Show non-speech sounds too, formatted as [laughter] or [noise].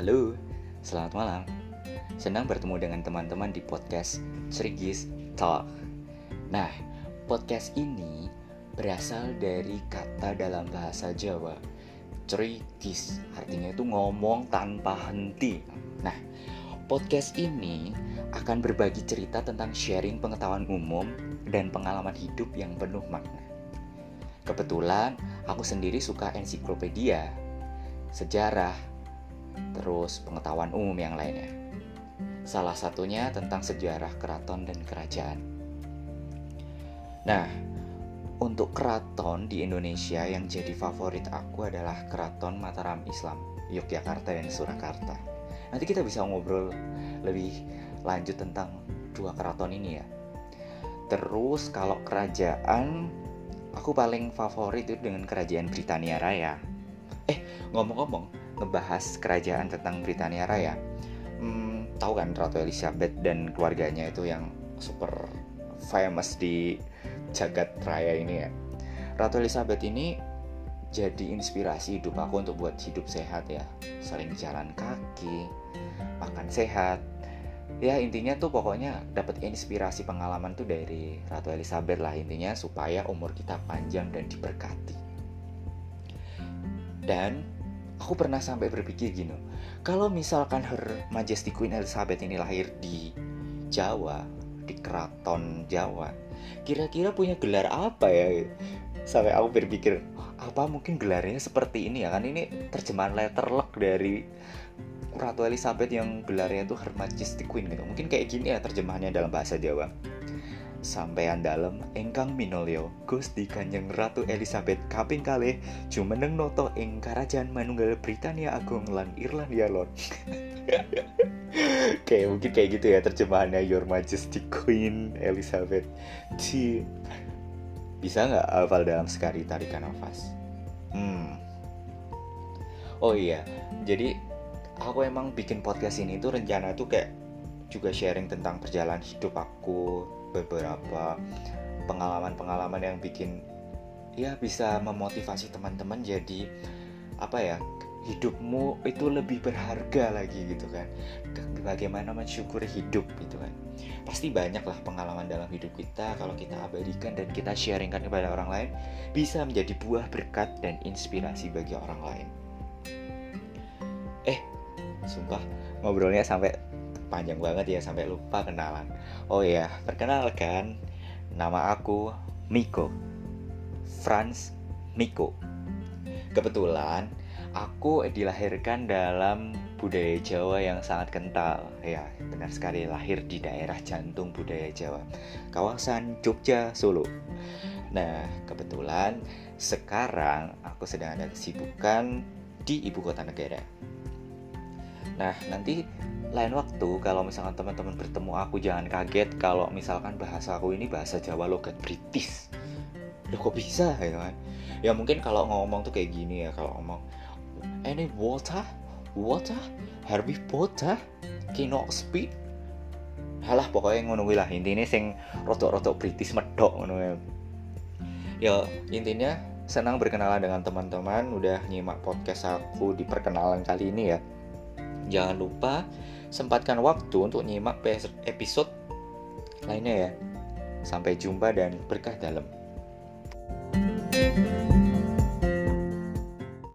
Halo, selamat malam. Senang bertemu dengan teman-teman di podcast Cerigis Talk. Nah, podcast ini berasal dari kata dalam bahasa Jawa Cerigis, artinya itu ngomong tanpa henti. Nah, podcast ini akan berbagi cerita tentang sharing pengetahuan umum dan pengalaman hidup yang penuh makna. Kebetulan aku sendiri suka ensiklopedia, sejarah, terus pengetahuan umum yang lainnya. Salah satunya tentang sejarah keraton dan kerajaan. Nah, untuk keraton di Indonesia yang jadi favorit aku adalah Keraton Mataram Islam, Yogyakarta dan Surakarta. Nanti kita bisa ngobrol lebih lanjut tentang dua keraton ini ya. Terus kalau kerajaan, aku paling favorit itu dengan kerajaan Britania Raya. Eh, ngomong-ngomong, ngebahas kerajaan tentang Britania Raya. Hmm, tahu kan Ratu Elizabeth dan keluarganya itu yang super famous di jagat raya ini ya. Ratu Elizabeth ini jadi inspirasi hidup aku untuk buat hidup sehat ya. Sering jalan kaki, makan sehat. Ya intinya tuh pokoknya dapat inspirasi pengalaman tuh dari Ratu Elizabeth lah intinya supaya umur kita panjang dan diberkati. Dan aku pernah sampai berpikir gini, kalau misalkan Her Majesty Queen Elizabeth ini lahir di Jawa, di keraton Jawa, kira-kira punya gelar apa ya? Sampai aku berpikir apa mungkin gelarnya seperti ini ya? Kan ini terjemahan letterlock dari Ratu Elizabeth yang gelarnya itu Her Majesty Queen gitu. Mungkin kayak gini ya terjemahannya dalam bahasa Jawa sampean dalam engkang minolio Gusti Kanjeng Ratu Elizabeth kaping kalih jumeneng noto ing Karajan Manunggal Britania Agung lan Irlandia Lor [laughs] kayak mungkin kayak gitu ya terjemahannya Your Majesty Queen Elizabeth. Ci bisa nggak hafal dalam sekali tarikan nafas? Hmm. Oh iya jadi aku emang bikin podcast ini tuh rencana tuh kayak juga sharing tentang perjalanan hidup aku beberapa pengalaman-pengalaman yang bikin ya bisa memotivasi teman-teman jadi apa ya hidupmu itu lebih berharga lagi gitu kan. Bagaimana mensyukuri hidup gitu kan. Pasti banyak lah pengalaman dalam hidup kita kalau kita abadikan dan kita sharingkan kepada orang lain bisa menjadi buah berkat dan inspirasi bagi orang lain. Eh sumpah ngobrolnya sampai panjang banget ya sampai lupa kenalan oh ya perkenalkan nama aku Miko Franz Miko kebetulan aku dilahirkan dalam budaya Jawa yang sangat kental. Ya, benar sekali lahir di daerah jantung budaya Jawa, kawasan Jogja, Solo. Nah, kebetulan sekarang aku sedang ada kesibukan di ibu kota negara. Nah, nanti lain waktu kalau misalkan teman-teman bertemu aku jangan kaget kalau misalkan bahasa aku ini bahasa Jawa logat British. Loh kok bisa ya kan? Ya mungkin kalau ngomong tuh kayak gini ya kalau ngomong any water? Water? Harvey Potter cannot speak. Halah pokoknya ngono lah. Intinya sing rotok-rotok British medok ngono ya. Ya intinya senang berkenalan dengan teman-teman udah nyimak podcast aku di perkenalan kali ini ya jangan lupa sempatkan waktu untuk nyimak episode lainnya ya. Sampai jumpa dan berkah dalam. thank you